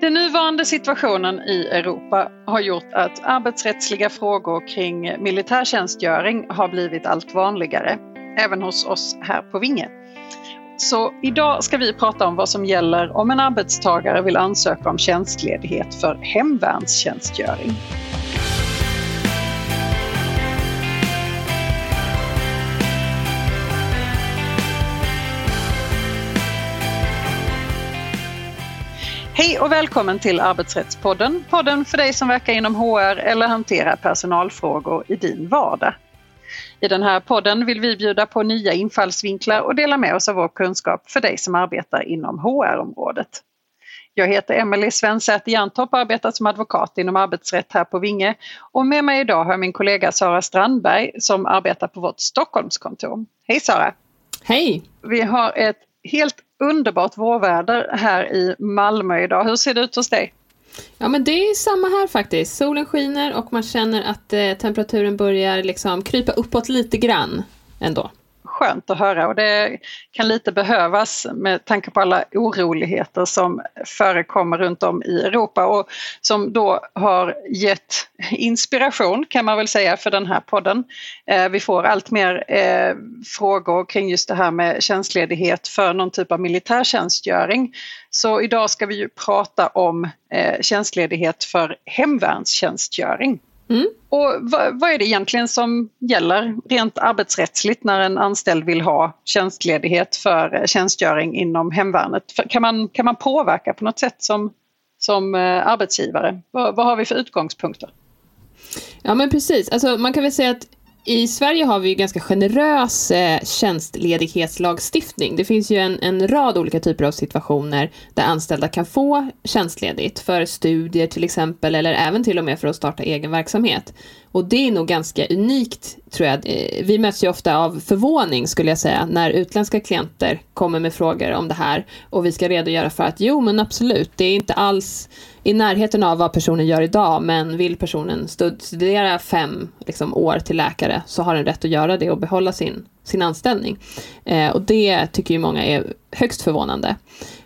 Den nuvarande situationen i Europa har gjort att arbetsrättsliga frågor kring militärtjänstgöring har blivit allt vanligare, även hos oss här på Vinge. Så idag ska vi prata om vad som gäller om en arbetstagare vill ansöka om tjänstledighet för hemvärnstjänstgöring. Hej och välkommen till Arbetsrättspodden. Podden för dig som verkar inom HR eller hanterar personalfrågor i din vardag. I den här podden vill vi bjuda på nya infallsvinklar och dela med oss av vår kunskap för dig som arbetar inom HR-området. Jag heter Emelie Svensäter Jantorp och arbetar som advokat inom arbetsrätt här på Vinge. Och med mig idag har jag min kollega Sara Strandberg som arbetar på vårt Stockholmskontor. Hej Sara! Hej! Vi har ett helt underbart vårväder här i Malmö idag. Hur ser det ut hos dig? Ja men det är samma här faktiskt. Solen skiner och man känner att eh, temperaturen börjar liksom krypa uppåt lite grann ändå skönt att höra och det kan lite behövas med tanke på alla oroligheter som förekommer runt om i Europa och som då har gett inspiration kan man väl säga för den här podden. Eh, vi får allt mer eh, frågor kring just det här med tjänstledighet för någon typ av militärtjänstgöring. Så idag ska vi ju prata om eh, tjänstledighet för hemvärnstjänstgöring. Mm. Och vad, vad, är det egentligen som gäller rent arbetsrättsligt när en anställd vill ha tjänstledighet för eh, tjänstgöring inom hemvärnet? Kan man, kan man påverka på något sätt som, som eh, arbetsgivare? Vad, vad har vi för utgångspunkter? Ja men precis, alltså, man kan väl säga att i Sverige har vi ju ganska generös eh, tjänstledighetslagstiftning. Det finns ju en, en rad olika typer av situationer där anställda kan få tjänstledigt för studier till exempel eller även till och med för att starta egen verksamhet. Och det är nog ganska unikt, tror jag. Eh, vi möts ju ofta av förvåning, skulle jag säga, när utländska klienter kommer med frågor om det här och vi ska redogöra för att jo, men absolut, det är inte alls i närheten av vad personen gör idag, men vill personen studera fem liksom, år till läkare så har den rätt att göra det och behålla sin, sin anställning. Eh, och det tycker ju många är högst förvånande.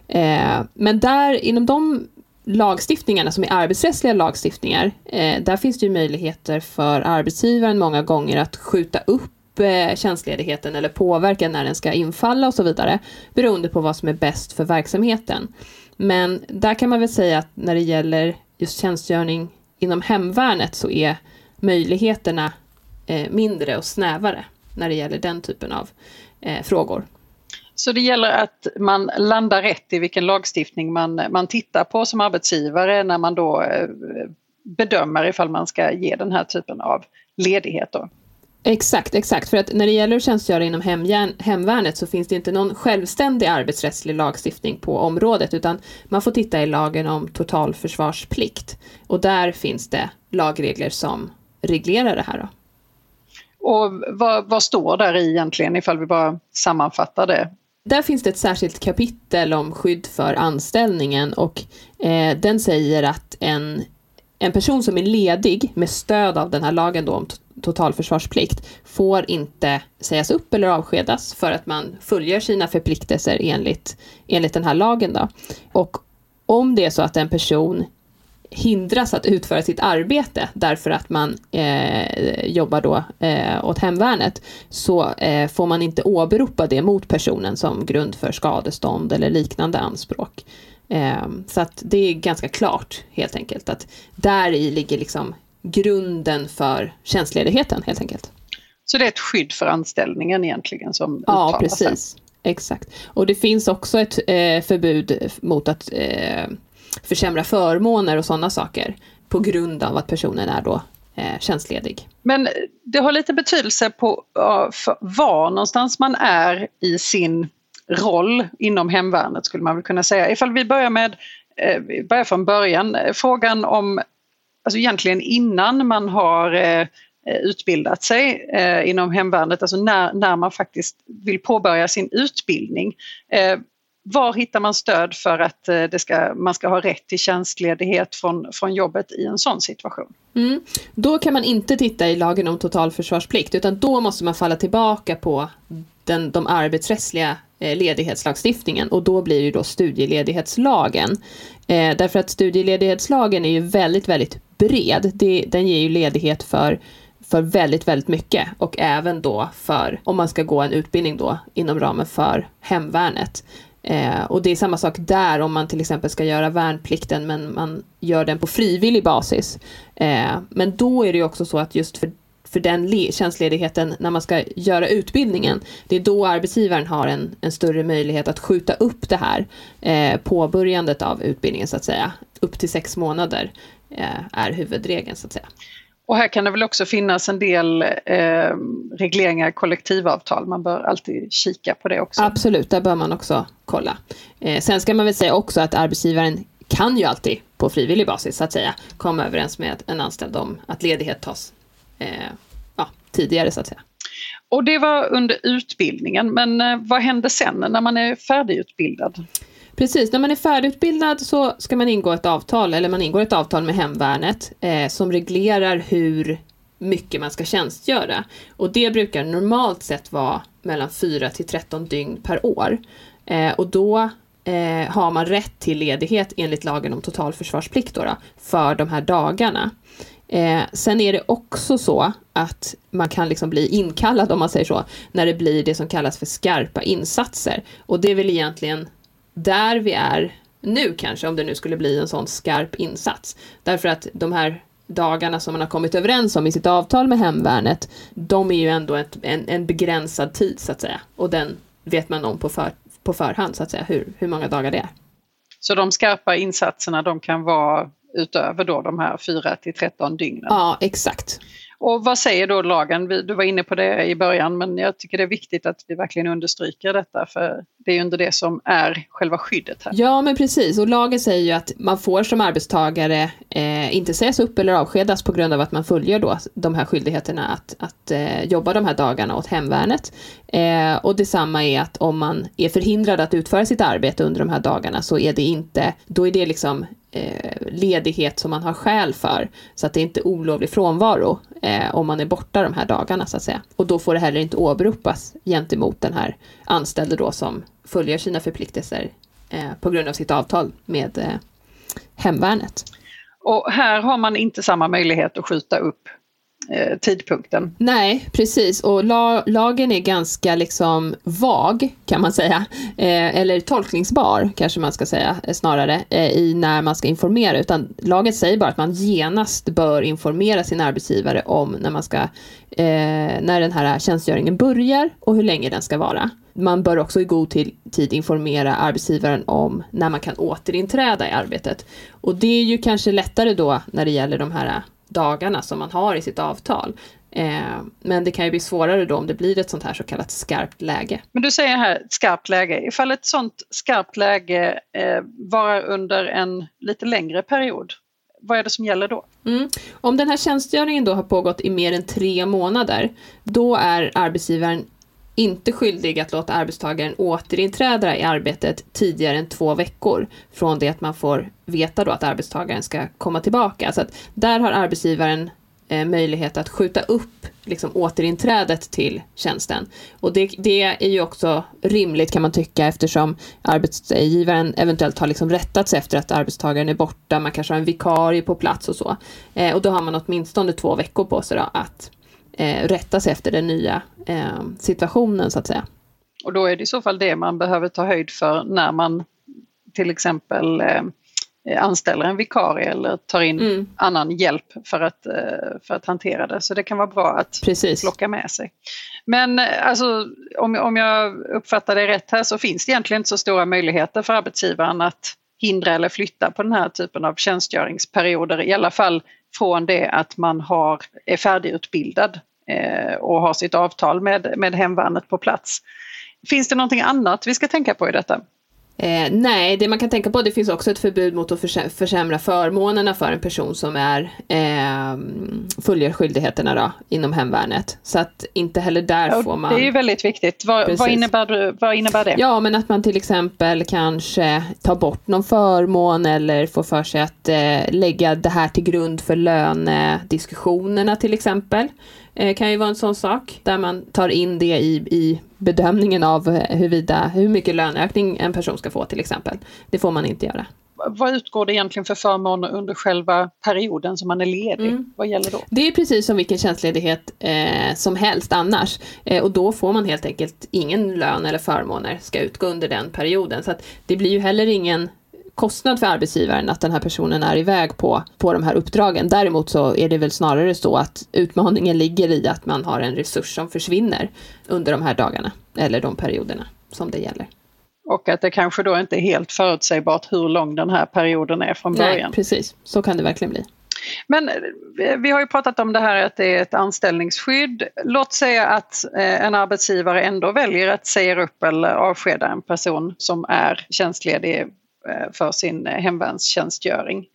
Eh, men där, inom de lagstiftningarna som är arbetsrättsliga lagstiftningar, eh, där finns det ju möjligheter för arbetsgivaren många gånger att skjuta upp eh, tjänstledigheten eller påverka när den ska infalla och så vidare, beroende på vad som är bäst för verksamheten. Men där kan man väl säga att när det gäller just tjänstgöring inom hemvärnet så är möjligheterna eh, mindre och snävare när det gäller den typen av eh, frågor. Så det gäller att man landar rätt i vilken lagstiftning man, man tittar på som arbetsgivare när man då eh, bedömer ifall man ska ge den här typen av ledighet. Då. Exakt, exakt. För att när det gäller att tjänstgöra inom hemjärn, hemvärnet så finns det inte någon självständig arbetsrättslig lagstiftning på området utan man får titta i lagen om totalförsvarsplikt och där finns det lagregler som reglerar det här. Då. Och vad, vad står där i egentligen ifall vi bara sammanfattar det? Där finns det ett särskilt kapitel om skydd för anställningen och eh, den säger att en, en person som är ledig med stöd av den här lagen då om totalförsvarsplikt får inte sägas upp eller avskedas för att man fullgör sina förpliktelser enligt, enligt den här lagen. Då. Och om det är så att en person hindras att utföra sitt arbete därför att man eh, jobbar då eh, åt hemvärnet så eh, får man inte åberopa det mot personen som grund för skadestånd eller liknande anspråk. Eh, så att det är ganska klart helt enkelt att där i ligger liksom grunden för tjänstledigheten helt enkelt. Så det är ett skydd för anställningen egentligen som Ja, precis. Sig. Exakt. Och det finns också ett eh, förbud mot att eh, försämra förmåner och sådana saker på grund av att personen är då eh, tjänstledig. Men det har lite betydelse på var någonstans man är i sin roll inom hemvärnet skulle man väl kunna säga. Ifall vi börjar med, eh, börjar från början, frågan om alltså egentligen innan man har eh, utbildat sig eh, inom hemvärnet, alltså när, när man faktiskt vill påbörja sin utbildning. Eh, var hittar man stöd för att eh, det ska, man ska ha rätt till tjänstledighet från, från jobbet i en sån situation? Mm. Då kan man inte titta i lagen om totalförsvarsplikt utan då måste man falla tillbaka på den, de arbetsrättsliga eh, ledighetslagstiftningen och då blir det då studieledighetslagen. Eh, därför att studieledighetslagen är ju väldigt, väldigt bred. Det, den ger ju ledighet för för väldigt, väldigt mycket och även då för om man ska gå en utbildning då inom ramen för hemvärnet. Eh, och det är samma sak där om man till exempel ska göra värnplikten men man gör den på frivillig basis. Eh, men då är det ju också så att just för, för den tjänstledigheten när man ska göra utbildningen, det är då arbetsgivaren har en, en större möjlighet att skjuta upp det här eh, påbörjandet av utbildningen så att säga. Upp till sex månader är huvudregeln så att säga. Och här kan det väl också finnas en del eh, regleringar i kollektivavtal. Man bör alltid kika på det också. Absolut, där bör man också kolla. Eh, sen ska man väl säga också att arbetsgivaren kan ju alltid på frivillig basis så att säga komma överens med en anställd om att ledighet tas eh, ja, tidigare så att säga. Och det var under utbildningen, men eh, vad händer sen när man är färdigutbildad? Precis, när man är färdigutbildad så ska man ingå ett avtal, eller man ingår ett avtal med Hemvärnet eh, som reglerar hur mycket man ska tjänstgöra. Och det brukar normalt sett vara mellan 4 till 13 dygn per år. Eh, och då eh, har man rätt till ledighet enligt lagen om totalförsvarsplikt då, då för de här dagarna. Eh, sen är det också så att man kan liksom bli inkallad, om man säger så, när det blir det som kallas för skarpa insatser. Och det är väl egentligen där vi är nu kanske, om det nu skulle bli en sån skarp insats. Därför att de här dagarna som man har kommit överens om i sitt avtal med Hemvärnet, de är ju ändå ett, en, en begränsad tid så att säga. Och den vet man om på, för, på förhand så att säga, hur, hur många dagar det är. Så de skarpa insatserna de kan vara utöver då de här 4 till 13 dygnen? Ja, exakt. Och vad säger då lagen? Du var inne på det i början men jag tycker det är viktigt att vi verkligen understryker detta för det är ju under det som är själva skyddet här. Ja men precis och lagen säger ju att man får som arbetstagare eh, inte sägas upp eller avskedas på grund av att man följer då de här skyldigheterna att, att eh, jobba de här dagarna åt hemvärnet. Eh, och detsamma är att om man är förhindrad att utföra sitt arbete under de här dagarna så är det inte, då är det liksom Eh, ledighet som man har skäl för. Så att det är inte olovlig frånvaro eh, om man är borta de här dagarna så att säga. Och då får det heller inte åberopas gentemot den här anställde då som följer sina förpliktelser eh, på grund av sitt avtal med eh, hemvärnet. Och här har man inte samma möjlighet att skjuta upp eh, tidpunkten. Nej, precis. Och la lagen är ganska liksom vag, kan man säga. Eh, eller tolkningsbar, kanske man ska säga eh, snarare, eh, i när man ska informera. Utan lagen säger bara att man genast bör informera sin arbetsgivare om när man ska eh, när den här tjänstgöringen börjar och hur länge den ska vara. Man bör också i god tid informera arbetsgivaren om när man kan återinträda i arbetet. Och det är ju kanske lättare då när det gäller de här dagarna som man har i sitt avtal. Eh, men det kan ju bli svårare då om det blir ett sånt här så kallat skarpt läge. Men du säger här skarpt läge. Ifall ett sånt skarpt läge eh, varar under en lite längre period, vad är det som gäller då? Mm. Om den här tjänstgöringen då har pågått i mer än tre månader, då är arbetsgivaren inte skyldig att låta arbetstagaren återinträda i arbetet tidigare än två veckor från det att man får veta då att arbetstagaren ska komma tillbaka. Så att där har arbetsgivaren eh, möjlighet att skjuta upp liksom, återinträdet till tjänsten. Och det, det, är ju också rimligt kan man tycka eftersom arbetsgivaren eventuellt har liksom sig efter att arbetstagaren är borta, man kanske har en vikarie på plats och så. Eh, och då har man åtminstone två veckor på sig då att eh, rätta sig efter den nya eh, situationen så att säga. Och då är det i så fall det man behöver ta höjd för när man till exempel eh, anställer en vikarie eller tar in mm. annan hjälp för att, eh, för att hantera det. Så det kan vara bra att Precis. plocka med sig. Men eh, alltså, om, om jag uppfattar det rätt här så finns det egentligen inte så stora möjligheter för arbetsgivaren att hindra eller flytta på den här typen av tjänstgöringsperioder. I alla fall från det att man har, är färdigutbildad och har sitt avtal med, med hemvärnet på plats. Finns det någonting annat vi ska tänka på i detta? Eh, nej, det man kan tänka på, det finns också ett förbud mot att försämra förmånerna för en person som är eh, följer skyldigheterna då, inom hemvärnet. Så att inte heller där ja, får man... Det är ju väldigt viktigt. Vad, vad, innebär, vad innebär det? Ja, men att man till exempel kanske tar bort någon förmån eller får för sig att eh, lägga det här till grund för lönediskussionerna till exempel. Eh, kan ju vara en sån sak där man tar in det i, i bedömningen av huruvida, hur mycket löneökning en person ska få till exempel. Det får man inte göra vad utgår det egentligen för förmåner under själva perioden som man är ledig? Mm. Vad gäller då? Det är precis som vilken tjänstledighet eh, som helst annars. Eh, och då får man helt enkelt ingen lön eller förmåner ska utgå under den perioden. Så att det blir ju heller ingen kostnad för arbetsgivaren att den här personen är iväg på, på de här uppdragen. Däremot så är det väl snarare så att utmaningen ligger i att man har en resurs som försvinner under de här dagarna eller de perioderna som det gäller. Och att det kanske då inte är helt förutsägbart hur lång den här perioden är från början. Nej, precis. Så kan det verkligen bli. Men eh, vi har ju pratat om det här att det är ett anställningsskydd. Låt säga att eh, en arbetsgivare ändå väljer att säga upp eller avskeda en person som är tjänstledig Eh, för sin eh, hemvärnstjänstgöring.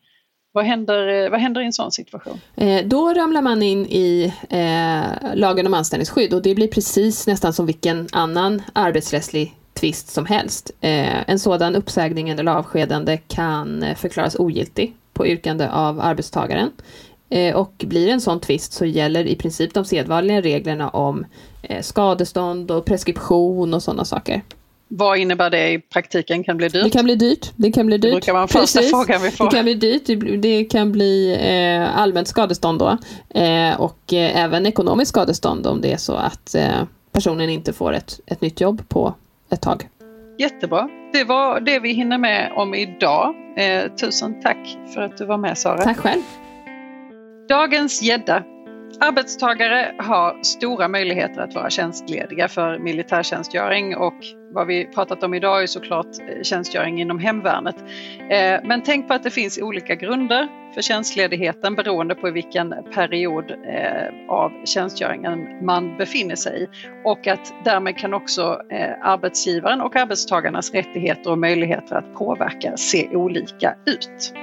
Vad händer, eh, vad händer i en sån situation? Då ramlar man in i eh, lagen om anställningsskydd och det blir precis nästan som vilken annan arbetsrättslig tvist som helst. Eh, en sådan uppsägning eller avskedande kan förklaras ogiltig på yrkande av arbetstagaren. Eh, och blir en sån tvist så gäller i princip de sedvanliga reglerna om skadestånd och preskription och sådana saker. Vad innebär det i praktiken? Kan bli dyrt? Det kan bli dyrt. Det kan bli dyrt. Det brukar vara första Precis. frågan vi får. Det kan bli dyrt. Det kan bli eh, allmänt skadestånd då. Eh, och eh, även ekonomiskt skadestånd om det är så att personen inte får ett, ett nytt jobb på ett tag. Jättebra. Det var det vi hinner med om idag. Eh, tusen tack för att du var med Sara. Tack själv. Dagens gädda. Arbetstagare har stora möjligheter att vara tjänstlediga för militärtjänstgöring och vad vi pratat om idag är såklart tjänstgöring inom hemvärnet. Eh, men tänk på att det finns olika grunder för tjänstledigheten beroende på vilken period eh, av tjänstgöringen man befinner sig i och att därmed kan också eh, arbetsgivaren och arbetstagarnas rättigheter och möjligheter att påverka se olika ut.